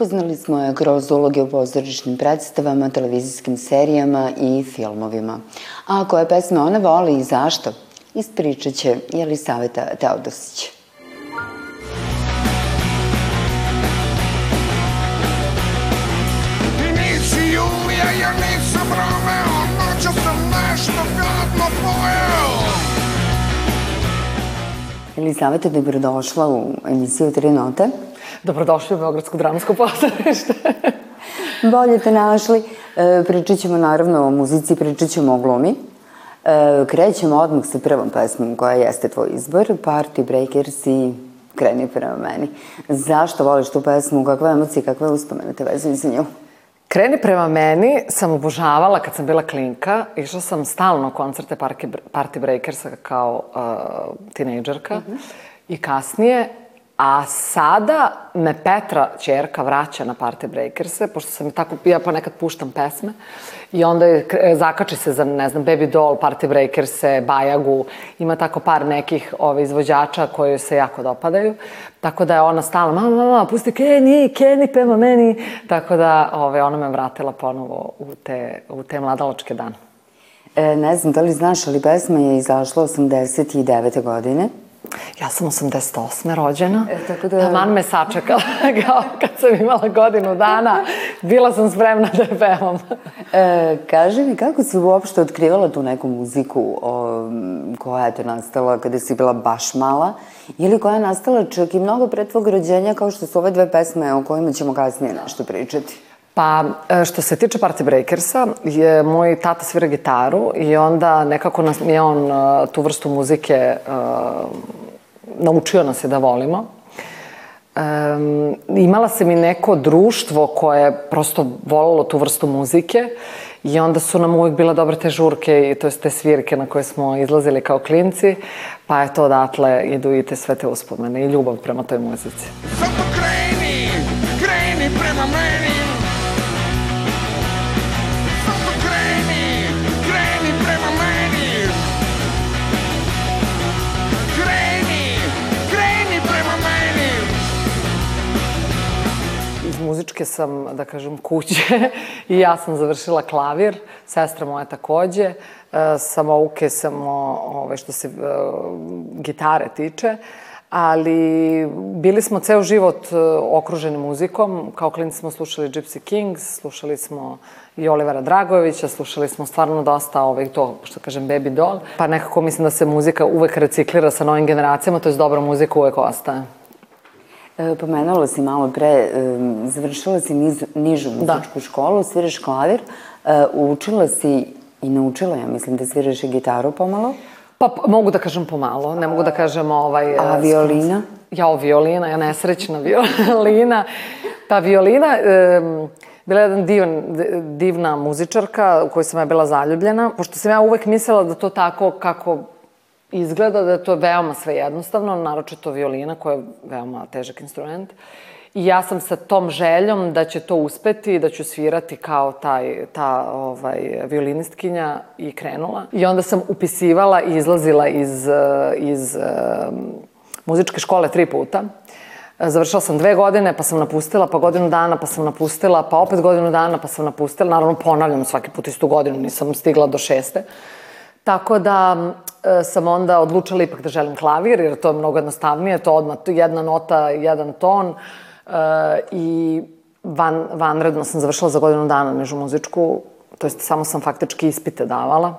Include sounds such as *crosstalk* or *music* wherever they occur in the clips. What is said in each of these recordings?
Upoznali smo je kroz uloge u pozorišnim predstavama, televizijskim serijama i filmovima. A koje pesme ona voli i zašto? Ispričat će Jelisaveta Teodosić. Jelisaveta, dobrodošla u emisiju Tri note. Dobrodošli u Beogradsko dramsko pozorište. *laughs* Bolje te našli. E, pričat ćemo naravno o muzici, pričat ćemo o glumi. E, krećemo odmah sa prvom pesmom koja jeste tvoj izbor, Party Breakers i Kreni prema meni. Zašto voliš tu pesmu, kakve emocije, kakve uspomene te vezuju za nju? Kreni prema meni sam obožavala kad sam bila klinka. Išla sam stalno na koncerte Party Breakersa kao uh, tinejdžerka. Mm -hmm. I kasnije A sada me Petra, čerka, vraća na Party Breakers-e, pošto sam tako, ja pa nekad puštam pesme, i onda je, zakači se za, ne znam, Baby Doll, Party Breakers-e, Bajagu, ima tako par nekih ove, izvođača koji se jako dopadaju, tako da je ona stalno, mama, mama, pusti Kenny, Kenny pema meni, tako da ove, ona me vratila ponovo u te, u te mladalačke dane. E, ne znam da li znaš, ali pesma je izašla 89. godine. Ja sam 88. rođena. E, tako da... Taman me sačekala *laughs* kao kad sam imala godinu dana. Bila sam spremna da je pevam. *laughs* E, kaži mi, kako si uopšte otkrivala tu neku muziku o, koja je te nastala kada si bila baš mala? Ili koja je nastala čak i mnogo pre tvog rođenja, kao što su ove dve pesme o kojima ćemo kasnije nešto pričati? Pa, e, što se tiče Party Breakersa, je moj tata svira gitaru i onda nekako nas, je on e, tu vrstu muzike uh, naučio nas je da volimo. Um, imala sam i neko društvo koje je prosto volalo tu vrstu muzike i onda su nam uvijek bile dobre te žurke i to te svirke na koje smo izlazili kao klinci, pa je to odatle idu i te sve te uspomene i ljubav prema toj muzici. Samo kreni, kreni prema meni muzičke sam, da kažem, kuće *laughs* i ja sam završila klavir, sestra moja takođe, e, samouke sam, ove, što se e, gitare tiče, ali bili smo ceo život e, okruženi muzikom. Kao klinici smo slušali Gypsy Kings, slušali smo i Olivera Dragovića, slušali smo stvarno dosta ovih, to, što kažem, Baby Doll. Pa nekako mislim da se muzika uvek reciklira sa novim generacijama, to je dobra muzika uvek ostaje. Pomenula si malo pre, završila si niz, nižu Da. muzičku školu, sviraš klavir, e, učila si i naučila, ja mislim da sviraš i gitaru pomalo. Pa mogu da kažem pomalo, ne mogu da kažem ovaj... A e, violina? Jao, violina, ja nesrećna *laughs* violina. Pa violina, e, bila je jedna divan, divna muzičarka u kojoj sam ja bila zaljubljena, pošto sam ja uvek mislila da to tako kako izgleda, da je to veoma sve jednostavno, naročito violina koja je veoma težak instrument. I ja sam sa tom željom da će to uspeti, da ću svirati kao taj, ta ovaj, violinistkinja i krenula. I onda sam upisivala i izlazila iz, iz muzičke škole tri puta. Završila sam dve godine, pa sam napustila, pa godinu dana, pa sam napustila, pa opet godinu dana, pa sam napustila. Naravno, ponavljam svaki put istu godinu, nisam stigla do šeste. Tako da e, sam onda odlučila ipak da želim klavir, jer to je mnogo jednostavnije, to odmah jedna nota, jedan ton. E, I van, vanredno sam završila za godinu dana među muzičku, to jest samo sam faktički ispite davala.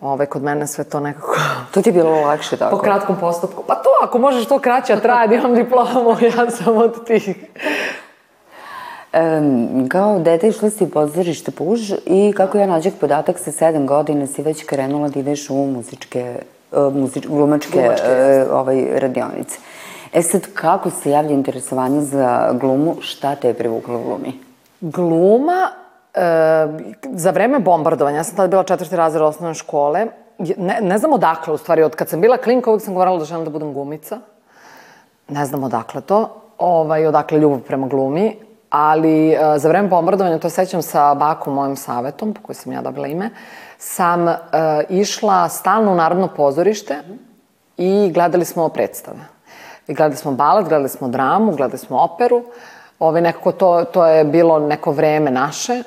Ove, kod mene sve to nekako To ti je bilo lakše tako? po kratkom postupku. Pa to, ako možeš to kraće da traje, imam diplomu, *laughs* ja sam od tih. Um, kao dete išla si u pozorište Puž i kako ja nađeh podatak sa sedam godina si već krenula da ideš u muzičke, uh, muzič, glumačke, Glumačke, uh, ovaj, radionice. E sad, kako se javlja interesovanje za glumu, šta te je privuklo u glumi? Gluma, e, za vreme bombardovanja, ja sam tada bila četvrti razred osnovne škole, ne, ne znam odakle, u stvari, od kad sam bila klinka, uvijek sam govorila da želim da budem glumica. Ne znam odakle to, ovaj, odakle ljubav prema glumi, ali e, za vreme bombardovanja, to sećam sa bakom mojim savetom, po kojoj sam ja dobila ime, sam e, išla stalno u Narodno pozorište i gledali smo predstave. I gledali smo balet, gledali smo dramu, gledali smo operu. Ovaj, nekako to, to je bilo neko vreme naše e,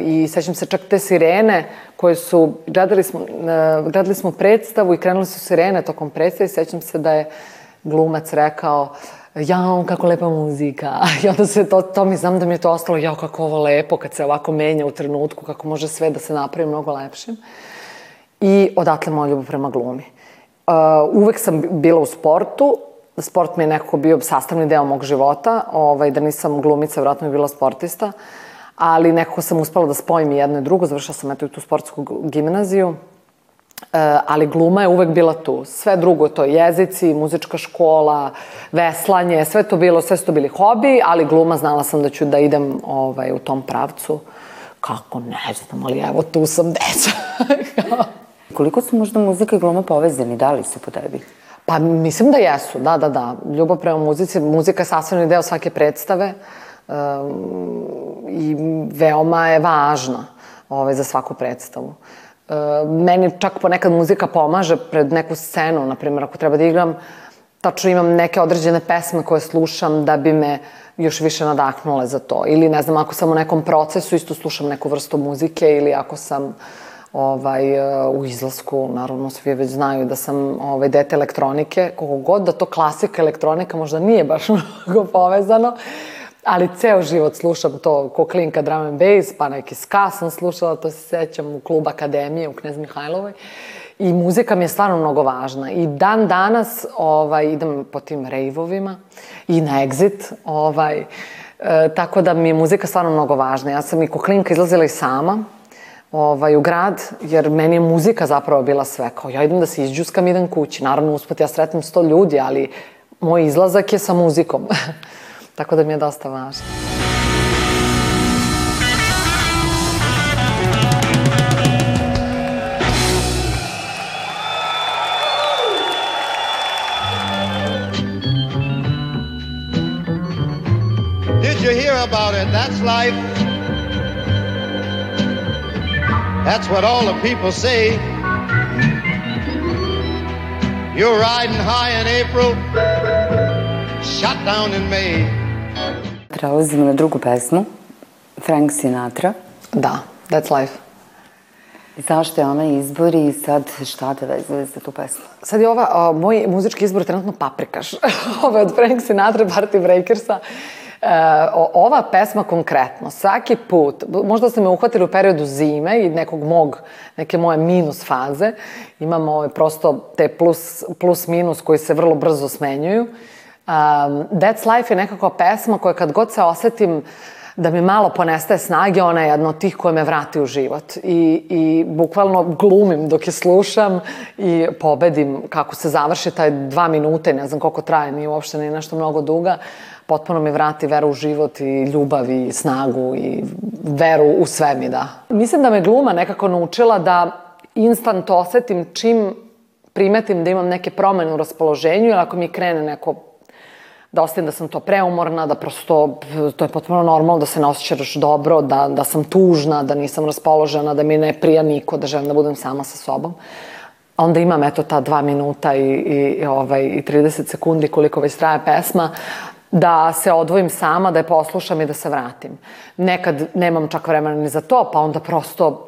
i sećam se čak te sirene koje su, gledali smo, gledali smo predstavu i krenule su sirene tokom predstave i sećam se da je glumac rekao jao, kako lepa muzika. *laughs* I onda se to, to mi znam da mi je to ostalo, jao, kako ovo lepo kad se ovako menja u trenutku, kako može sve da se napravi mnogo lepšim. I odatle moja ljubav prema glumi. Uh, uvek sam bila u sportu, sport mi je nekako bio sastavni deo mog života, ovaj, da nisam glumica, vratno bi bila sportista, ali nekako sam uspela da spojim jedno i drugo, završila sam eto i tu sportsku gimnaziju, ali gluma je uvek bila tu. Sve drugo, to je jezici, muzička škola, veslanje, sve to bilo, sve su to bili hobi, ali gluma znala sam da ću da idem ovaj, u tom pravcu. Kako, ne znam, ali evo tu sam deca. *laughs* Koliko su možda muzika i gluma povezani? Da li su po tebi? Pa mislim da jesu, da, da, da. Ljubav prema muzici, muzika je sastavni deo svake predstave um, i veoma je važna ovaj, za svaku predstavu. Uh, meni čak ponekad muzika pomaže pred neku scenu, na primjer, ako treba da igram, tačno imam neke određene pesme koje slušam da bi me još više nadahnule za to. Ili, ne znam, ako sam u nekom procesu, isto slušam neku vrstu muzike ili ako sam ovaj, uh, u izlasku, naravno svi već znaju da sam ovaj, dete elektronike, koliko god da to klasika elektronika možda nije baš *laughs* mnogo povezano, ali ceo život slušam to ko klinka drum and bass, pa neki ska sam slušala, to se sećam u klub Akademije u Knez Mihajlovoj. I muzika mi je stvarno mnogo važna. I dan danas ovaj, idem po tim rejvovima i na exit. Ovaj, e, tako da mi je muzika stvarno mnogo važna. Ja sam i ko klinka izlazila i sama ovaj, u grad, jer meni je muzika zapravo bila sve. Kao ja idem da se izđuskam, idem kući. Naravno, usput ja sretnem sto ljudi, ali moj izlazak je sa muzikom. *laughs* Tako da mi je dosta važno. Did you hear about it? That's life. That's what all the people say. You're riding high in April, shut down in May. Prelazimo na drugu pesmu. Frank Sinatra. Da, that's life. Zašto je ona izbor i sad šta te vezuje za tu pesmu? Sad je ova, o, moj muzički izbor je trenutno Paprikaš. *laughs* Ova je od Frank Sinatra, Party Breakersa. E, o, ova pesma konkretno, svaki put, možda ste me uhvatili u periodu zime i nekog mog, neke moje minus faze, imamo ovaj, prosto te plus, plus minus koji se vrlo brzo smenjuju. Um, That's Life je nekako pesma koja kad god se osetim da mi malo ponestaje snage, ona je jedna od tih koja me vrati u život. I, I bukvalno glumim dok je slušam i pobedim kako se završi taj dva minute, ne znam koliko traje, nije uopšte ni nešto mnogo duga, potpuno mi vrati veru u život i ljubav i snagu i veru u sve mi da. Mislim da me gluma nekako naučila da instant osetim čim primetim da imam neke promene u raspoloženju ili ako mi krene neko da ostavim da sam to preumorna, da prosto to je potpuno normalno da se ne osjećaš dobro, da, da sam tužna, da nisam raspoložena, da mi ne prija niko, da želim da budem sama sa sobom. A onda imam eto ta dva minuta i, i, ovaj, i 30 sekundi koliko već traje pesma, da se odvojim sama, da je poslušam i da se vratim. Nekad nemam čak vremena ni za to, pa onda prosto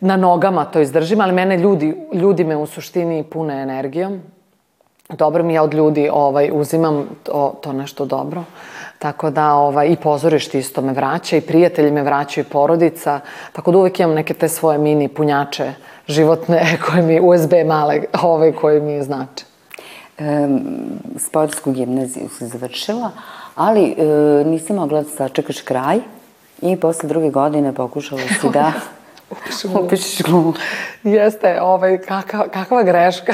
na nogama to izdržim, ali mene ljudi, ljudi me u suštini pune energijom dobro mi ja od ljudi ovaj, uzimam to, to nešto dobro. Tako da ovaj, i pozorište isto me vraća i prijatelji me vraćaju i porodica. Tako da uvek imam neke te svoje mini punjače životne *laughs* koje mi, USB male, ovaj, koje mi znače. E, sportsku gimnaziju si završila, ali e, nisi mogla da sačekaš kraj i posle druge godine pokušala si da *laughs* upišeš *laughs* glumu. Jeste, ovaj, kakva, kakva greška.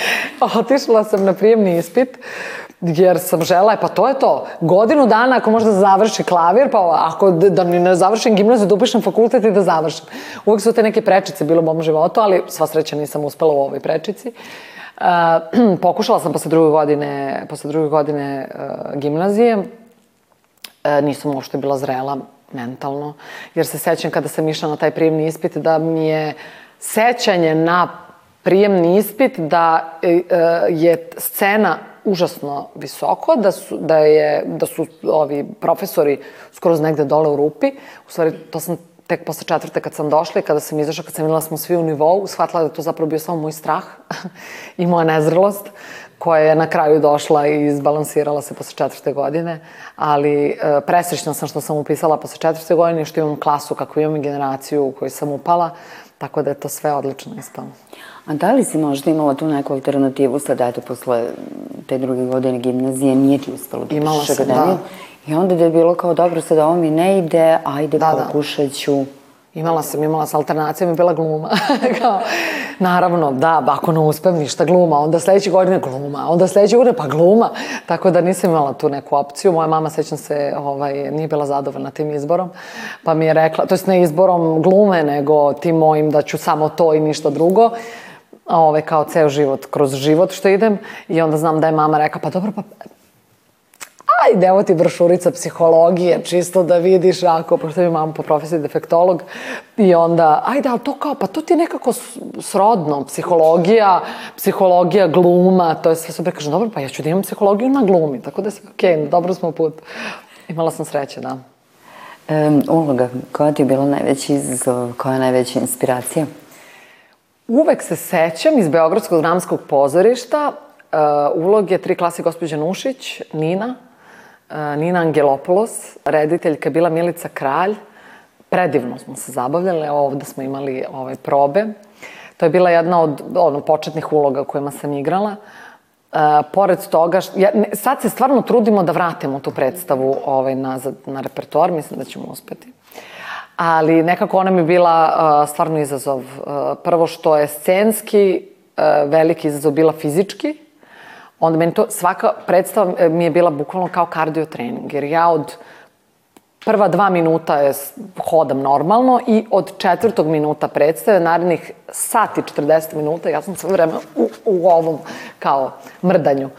*laughs* Otišla sam na prijemni ispit jer sam žela, pa to je to. Godinu dana ako možda završi klavir, pa ako da ne završim gimnaziju, da upišem fakultet i da završim. Uvijek su te neke prečice bilo u mom životu, ali sva sreća nisam uspela u ovoj prečici. Uh, *clears throat* pokušala sam posle druge godine, posle druge godine uh, gimnazije. Uh, nisam uopšte bila zrela mentalno, jer se sećam kada sam išla na taj prijemni ispit da mi je sećanje na prijemni ispit da e, je scena užasno visoko, da su, da je, da su ovi profesori skroz negde dole u rupi. U stvari, to sam tek posle četvrte kad sam došla i kada sam izašla, kad sam videla da smo svi u nivou, shvatila da to zapravo bio samo moj strah *laughs* i moja nezrelost koja je na kraju došla i izbalansirala se posle četvrte godine, ali e, presrećna sam što sam upisala posle četvrte godine i što imam klasu kako imam generaciju u kojoj sam upala, tako da je to sve odlično ispalo. A da li si možda imala tu neku alternativu sad, eto, posle te druge godine gimnazije, nije ti uspelo da Imala upišeš sam, akademiju? I onda da je bilo kao, dobro, sad ovo mi ne ide, ajde, Da, da. pokušat ću. Imala sam, imala mi je bila gluma. *laughs* Kao, naravno, da, ako ne uspem ništa gluma, onda sledeće godine gluma, onda sledeće godine pa gluma. Tako da nisam imala tu neku opciju. Moja mama, sećam se, ovaj, nije bila zadovoljna tim izborom, pa mi je rekla, to jest ne izborom glume, nego tim mojim da ću samo to i ništa drugo ove, kao ceo život, kroz život što idem i onda znam da je mama rekla, pa dobro, pa ajde, evo ti brošurica psihologije, čisto da vidiš ako, pošto mi mama po profesiji defektolog, i onda, ajde, ali to kao, pa to ti je nekako srodno, psihologija, psihologija, gluma, to je sve super, kažem, dobro, pa ja ću da imam psihologiju na glumi, tako da se, okej, okay, dobro smo put. Imala sam sreće, da. Um, uloga, koja ti je bila najveći izazov, koja je najveća inspiracija? Uvek se sećam iz Beogradskog dramskog pozorišta uh, uloge tri klase gospođe Nušić, Nina, Nina Angelopoulos, rediteljka bila Milica Kralj. Predivno smo se zabavljali, ovde smo imali ovaj, probe. To je bila jedna od ono, početnih uloga kojima sam igrala. Uh, pored toga, ja, ne, sad se stvarno trudimo da vratimo tu predstavu ovaj, nazad na repertoar, mislim da ćemo uspeti. Ali nekako ona mi bila uh, stvarno izazov. Uh, prvo što je scenski uh, veliki izazov bila fizički, onda meni to, svaka predstava e, mi je bila bukvalno kao kardio trening, jer ja od prva dva minuta je, hodam normalno i od četvrtog minuta predstave, narednih sat i 40 minuta, ja sam sve vreme u, u ovom kao mrdanju.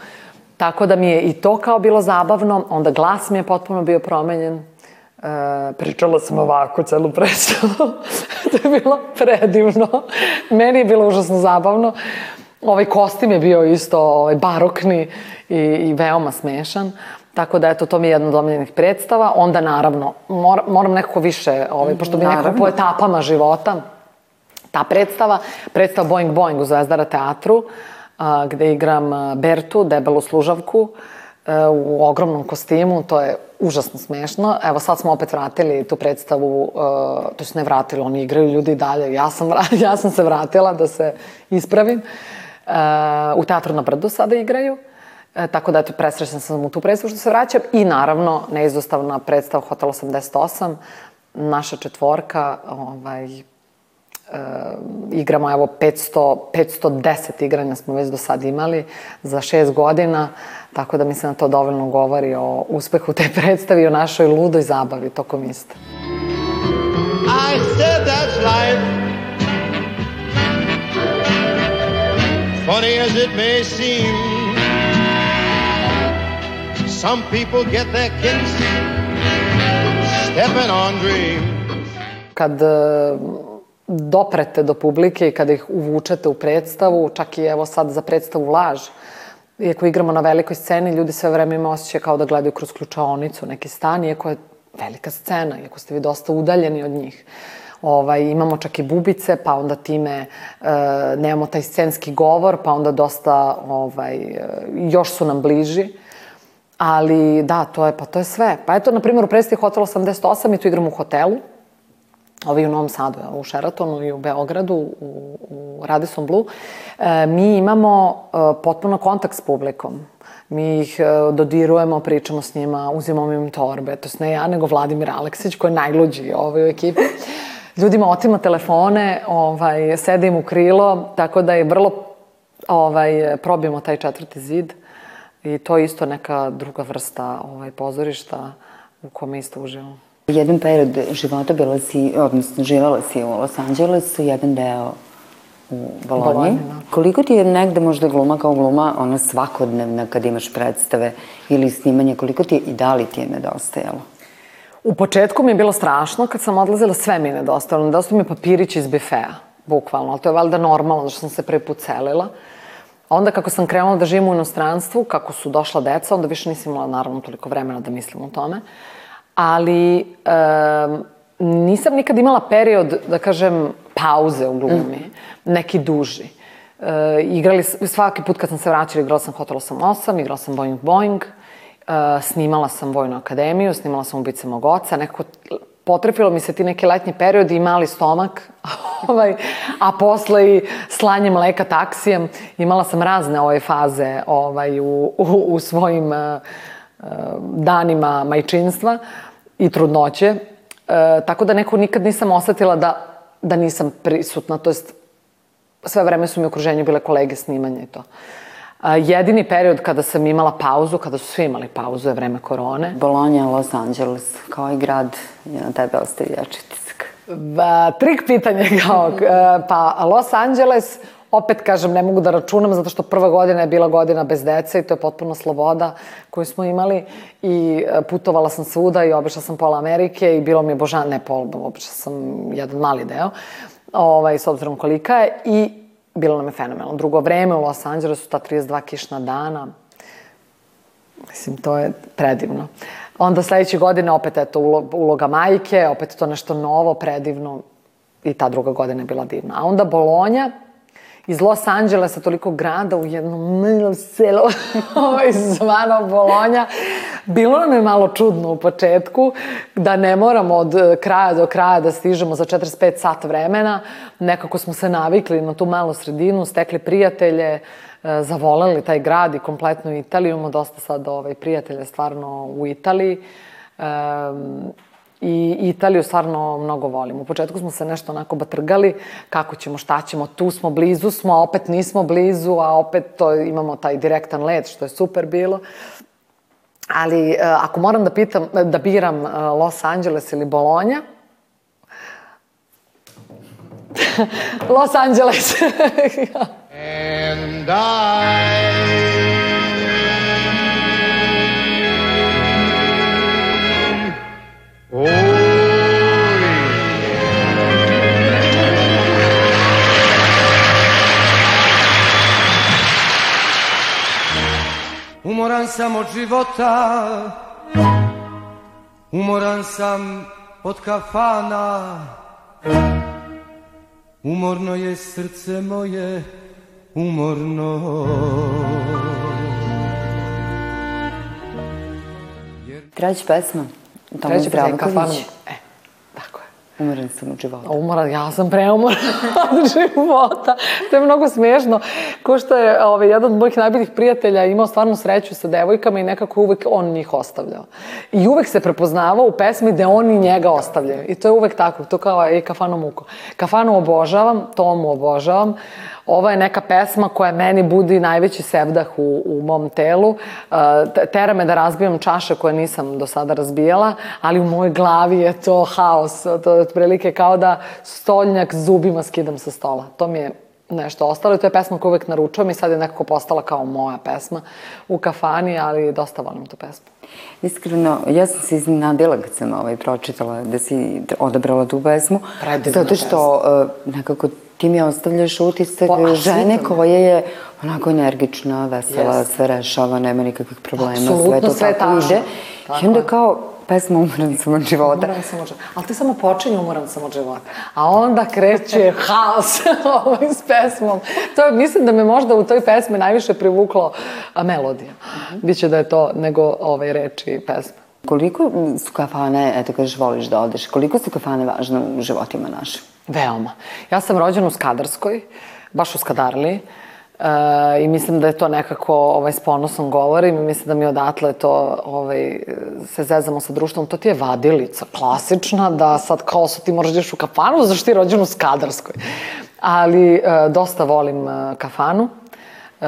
Tako da mi je i to kao bilo zabavno, onda glas mi je potpuno bio promenjen. E, pričala sam ovako celu predstavu. *laughs* to je bilo predivno. Meni je bilo užasno zabavno. Ovaj kostim je bio isto ovaj, barokni i, i veoma smešan. Tako da, eto, to mi je jedna od omiljenih predstava. Onda, naravno, mor, moram nekako više, ovaj, pošto mi nekako po etapama života, ta predstava, predstava Boing Boing u Zvezdara teatru, a, gde igram Bertu, debelu služavku, a, u ogromnom kostimu, to je užasno smešno. Evo sad smo opet vratili tu predstavu, a, to su ne vratili, oni igraju ljudi dalje, ja sam, *laughs* ja sam se vratila da se ispravim. U Teatru na Brdu sada igraju. E, tako da, eto, presrećna sam u tu predstavu što se vraćam. I naravno, neizostavna predstava Hotel 88, naša četvorka, ovaj, e, igramo, evo, 500, 510 igranja smo već do sad imali za šest godina, tako da mislim da to dovoljno govori o uspehu te *laughs* predstave i o našoj ludoj zabavi tokom iste. I said that's life. Funny as it may seem, some people get their kicks stepping on dreams. kad e, doprete do publike i kada ih uvučete u predstavu, čak i evo sad za predstavu Laž, iako igramo na velikoj sceni, ljudi sve vreme imaju osjećaj kao da gledaju kroz ključaonicu neki stan, iako je velika scena, iako ste vi dosta udaljeni od njih. Ovaj, imamo čak i bubice, pa onda time e, nemamo taj scenski govor, pa onda dosta, ovaj, još su nam bliži. Ali da, to je, pa to je sve. Pa eto, na primjer, u predstavi Hotel 88 mi tu igramo u hotelu, ovi u Novom Sadu, u Sheratonu i u Beogradu, u, u Radisson Blu, e, mi imamo e, potpuno kontakt s publikom. Mi ih e, dodirujemo, pričamo s njima, uzimamo im torbe. To ne ja, nego Vladimir Aleksić, koji je najluđi ovaj, u ekipi. Ljudima otima telefone, ovaj, sede im u krilo, tako da je vrlo ovaj, probijemo taj četvrti zid. I to je isto neka druga vrsta ovaj, pozorišta u kome isto uživamo. Jedan period života bila si, odnosno živela si u Los Angelesu, jedan deo u Bolonji. Bolonji, da. Koliko ti je negde možda gluma kao gluma, ona svakodnevna kad imaš predstave ili snimanje, koliko ti je i da li ti je nedostajalo? U početku mi je bilo strašno, kad sam odlazila sve mi je nedostajalo. Nedostao mi je papirić iz bifea, bukvalno, ali to je valjda normalno, zašto sam se prvi put onda kako sam krenula da živim u inostranstvu, kako su došla deca, onda više nisam imala naravno toliko vremena da mislim o tome. Ali e, nisam nikad imala period, da kažem, pauze u glumi, mm. neki duži. E, igrali, svaki put kad sam se vraćala, igrala sam Hotel 88, igrala sam Boing Boing, e, snimala sam Vojnu akademiju, snimala sam Ubice mog oca, nekako potrefilo mi se ti neki letnji periodi i mali stomak, *laughs* ovaj, a posle i slanje mleka taksijem. Imala sam razne ove faze ovaj, u, u, u svojim uh, danima majčinstva i trudnoće. Uh, tako da neko nikad nisam osetila da, da nisam prisutna, to jest sve vreme su mi u okruženju bile kolege snimanja i to. A, jedini period kada sam imala pauzu, kada su svi imali pauzu, je vreme korone. Bologna, Los Angeles, kao i grad, je na tebe ostavi jači tisak. Ba, trik pitanje kao, e, pa Los Angeles, opet kažem, ne mogu da računam, zato što prva godina je bila godina bez dece i to je potpuno sloboda koju smo imali i e, putovala sam svuda i obišla sam pola Amerike i bilo mi je božan, ne pola, obišla sam jedan mali deo, ovaj, s obzirom kolika je i bilo nam je fenomenalno. Drugo vreme u Los Angelesu, ta 32 kišna dana, mislim, to je predivno. Onda sledeće godine opet eto uloga majke, opet to nešto novo, predivno i ta druga godina je bila divna. A onda Bolonja, iz Los Angelesa, toliko grada u jednom malom selu, *laughs* ovaj zvano Bolonja. Bilo nam je malo čudno u početku, da ne moramo od kraja do kraja da stižemo za 45 sat vremena. Nekako smo se navikli na tu malu sredinu, stekli prijatelje, e, zavoleli taj grad i kompletnu Italiju. Imamo dosta sad ovaj, prijatelja stvarno u Italiji. Um, i Italiju stvarno mnogo volim. U početku smo se nešto onako batrgali, kako ćemo, šta ćemo, tu smo, blizu smo, a opet nismo blizu, a opet to imamo taj direktan let, što je super bilo. Ali uh, ako moram da pitam, da biram uh, Los Angeles ili Bolonja, *laughs* Los Angeles. *laughs* And I Umoran sam od života, umoran sam od kafana, umorno je srce moje, umorno. Treća pesma. Tomo Treće Zdravković. kafanu. E, tako je. Umoran sam od života. Umoran, ja sam preumoran *laughs* od života. To je mnogo smiješno. Ko što je ovaj, jedan od mojih najboljih prijatelja imao stvarno sreću sa devojkama i nekako uvek on njih ostavljao. I uvek se prepoznavao u pesmi da oni njega ostavljaju. I to je uvek tako. To kao i Kafano Muko. Kafanu obožavam, Tomu obožavam. Ovo je neka pesma koja meni budi najveći sevdah u, u mom telu. Uh, tera me da razbijam čaše koje nisam do sada razbijala, ali u mojoj glavi je to haos. To otprilike kao da stolnjak zubima skidam sa stola. To mi je nešto ostalo i to je pesma koju uvek naručujem i sad je nekako postala kao moja pesma u kafani, ali dosta volim tu pesmu. Iskreno, ja sam se iznenadila kad sam ovaj, pročitala da si odabrala tu pesmu. Predivna Zato što uh, nekako ti mi ostavljaš utisak Pa, žene koja je onako energična, vesela, Jeste. sve rešava, nema nikakvih problema, sve Apsolutno, to sve tako tačno. ide. Tako I onda kao pesma Umoran sam od života. Umoran sam od života. Ali ti samo počinje umoran sam od života. A onda kreće haos *laughs* ovaj, s pesmom. To je, mislim da me možda u toj pesmi najviše privuklo a, melodija. Biće da je to nego ovaj, reči i pesme. Koliko su kafane, eto kažeš, voliš da odeš, koliko su kafane važne u životima našim? Veoma. Ja sam rođena u Skadarskoj, baš u Skadarli. I mislim da je to nekako ovaj, s ponosom govorim i mislim da mi odatle to ovaj, se zezamo sa društvom. To ti je vadilica, klasična, da sad kao sad ti moraš da ideš u kafanu, zašto ti rođen u Skadarskoj. Ali e, dosta volim e, kafanu. E,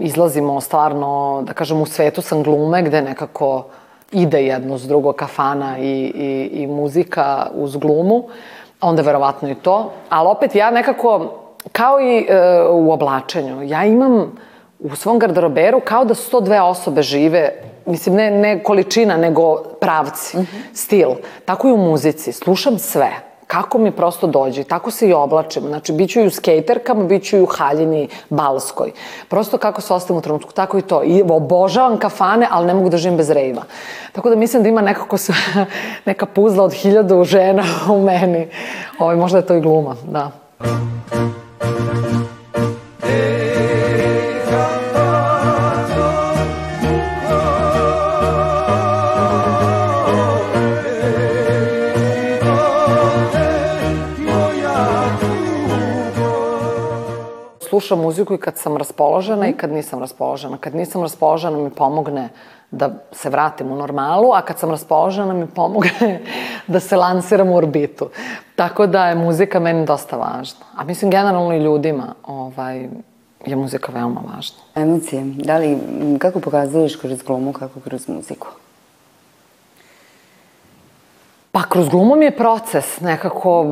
izlazimo stvarno, da kažem, u svetu sam glume gde nekako ide jedno s drugo kafana i, i, i muzika uz glumu, onda verovatno i to. Ali opet ja nekako, kao i e, u oblačenju, ja imam u svom garderoberu kao da 102 osobe žive, mislim ne, ne količina, nego pravci, stil. Tako i u muzici, slušam sve Kako mi prosto dođe, tako se i oblačim. Znači, bit ću i u skejterkama, bit ću i u haljini balskoj. Prosto kako se ostavim u trenutku, tako i to. I obožavam kafane, ali ne mogu da živim bez rejva. Tako da mislim da ima nekako sve, *laughs* neka puzla od hiljadu žena u meni. Ovaj, možda je to i gluma, da. Slušam muziku i kad sam raspoložena i kad nisam raspoložena. Kad nisam raspoložena mi pomogne da se vratim u normalu, a kad sam raspoložena mi pomogne *laughs* da se lansiram u orbitu. Tako da je muzika meni dosta važna. A mislim generalno i ljudima ovaj, je muzika veoma važna. Emocije. Da li, kako pokazuješ kroz glumu, kako kroz muziku? Pa kroz glumu mi je proces, nekako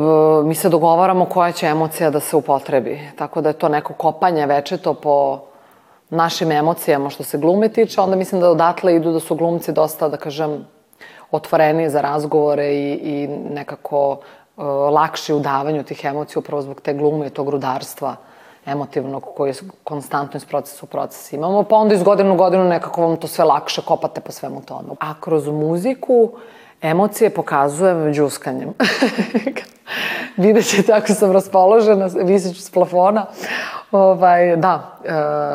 mi se dogovaramo koja će emocija da se upotrebi. Tako da je to neko kopanje večeto po našim emocijama što se glume tiče, onda mislim da odatle idu da su glumci dosta, da kažem, otvoreni za razgovore i, i nekako uh, lakši u davanju tih emocija upravo zbog te glume i tog rudarstva emotivnog koji konstantno iz procesa u proces imamo, pa onda iz godinu u godinu nekako vam to sve lakše kopate po svemu tome. A kroz muziku uh, Emocije pokazujem džuskanjem. *laughs* Vidjet ćete ako sam raspoložena, visit ću s plafona. Ovaj, da,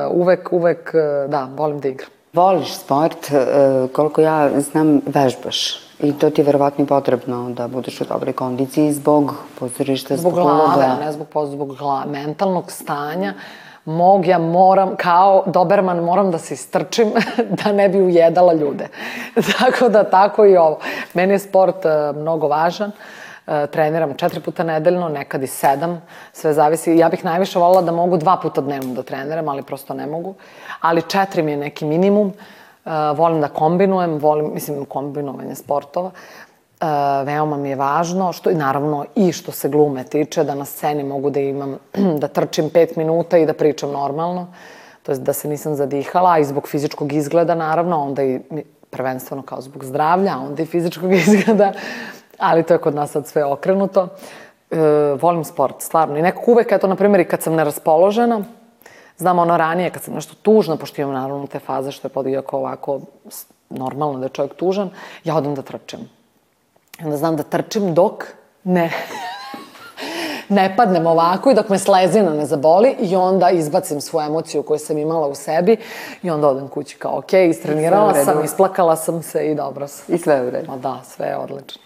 uh, uvek, uvek, uh, da, volim da igram. Voliš sport, uh, koliko ja znam, vežbaš. I to ti je verovatno potrebno da budeš u dobroj kondiciji zbog pozorišta, zbog, zbog glave, ne zbog, zbog glave, mentalnog stanja. Mm mog ja moram, kao Doberman, moram da se istrčim *laughs* da ne bi ujedala ljude. *laughs* tako da tako i ovo. Meni je sport uh, mnogo važan. Uh, treniram četiri puta nedeljno, nekad i sedam, sve zavisi. Ja bih najviše volila da mogu dva puta dnevno da treniram, ali prosto ne mogu. Ali četiri mi je neki minimum. Uh, volim da kombinujem, volim, mislim, kombinovanje sportova. Uh, veoma mi je važno, što i naravno i što se glume tiče, da na sceni mogu da imam, *clears throat* da trčim pet minuta i da pričam normalno, to je da se nisam zadihala, a i zbog fizičkog izgleda naravno, onda i prvenstveno kao zbog zdravlja, onda i fizičkog *laughs* izgleda, ali to je kod nas sad sve okrenuto. Uh, volim sport, stvarno. I nekako uvek, eto, na primjer, i kad sam neraspoložena, znam ono ranije, kad sam nešto tužna, pošto imam naravno te faze što je podijako ovako normalno da je čovjek tužan, ja odem da trčim onda znam da trčim dok ne ne padnem ovako i dok me slezina ne zaboli i onda izbacim svoju emociju koju sam imala u sebi i onda odem kući kao ok, istrenirala sam, isplakala sam se i dobro sam. I sve u redu. Ma da, sve je odlično.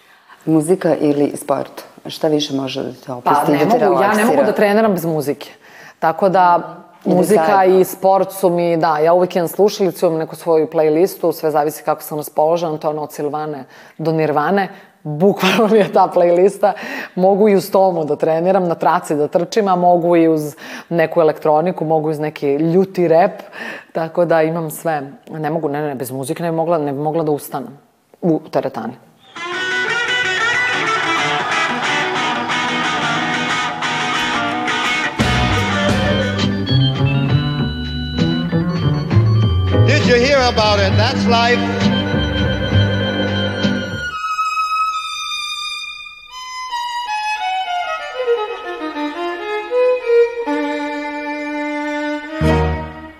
Muzika ili sport? Šta više može da te opusti, pa, ne da te mogu, Ja ne mogu da treniram bez muzike. Tako da I muzika i sport su mi, da, ja uvijek imam slušalicu, imam neku svoju playlistu, sve zavisi kako sam raspoložena, to je ono od Silvane do Nirvane, bukvalno mi je ta playlista. Mogu i uz tomu da treniram, na traci da trčim, a mogu i uz neku elektroniku, mogu uz neki ljuti rep, tako da imam sve. Ne mogu, ne, ne, bez muzike ne bi mogla, ne bi mogla da ustanem u teretani. Did you hear about it? That's life.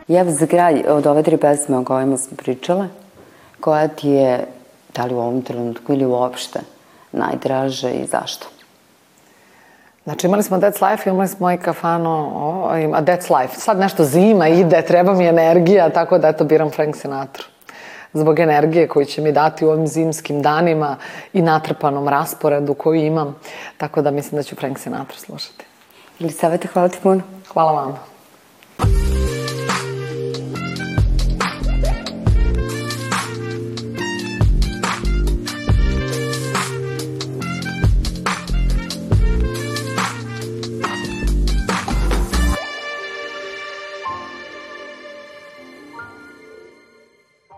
Ja za kraj od ove tri pesme o kojima smo pričale, koja ti je, da li u ovom trenutku ili uopšte, najdraže i zašto? Znači imali smo That's Life, imali smo i kafano, o, a That's Life. Sad nešto zima ide, treba mi energija, tako da eto biram Frank Sinatra. Zbog energije koju će mi dati u ovim zimskim danima i natrpanom rasporedu koju imam. Tako da mislim da ću Frank Sinatra slušati. Ili savete, hvala ti puno. Hvala vama.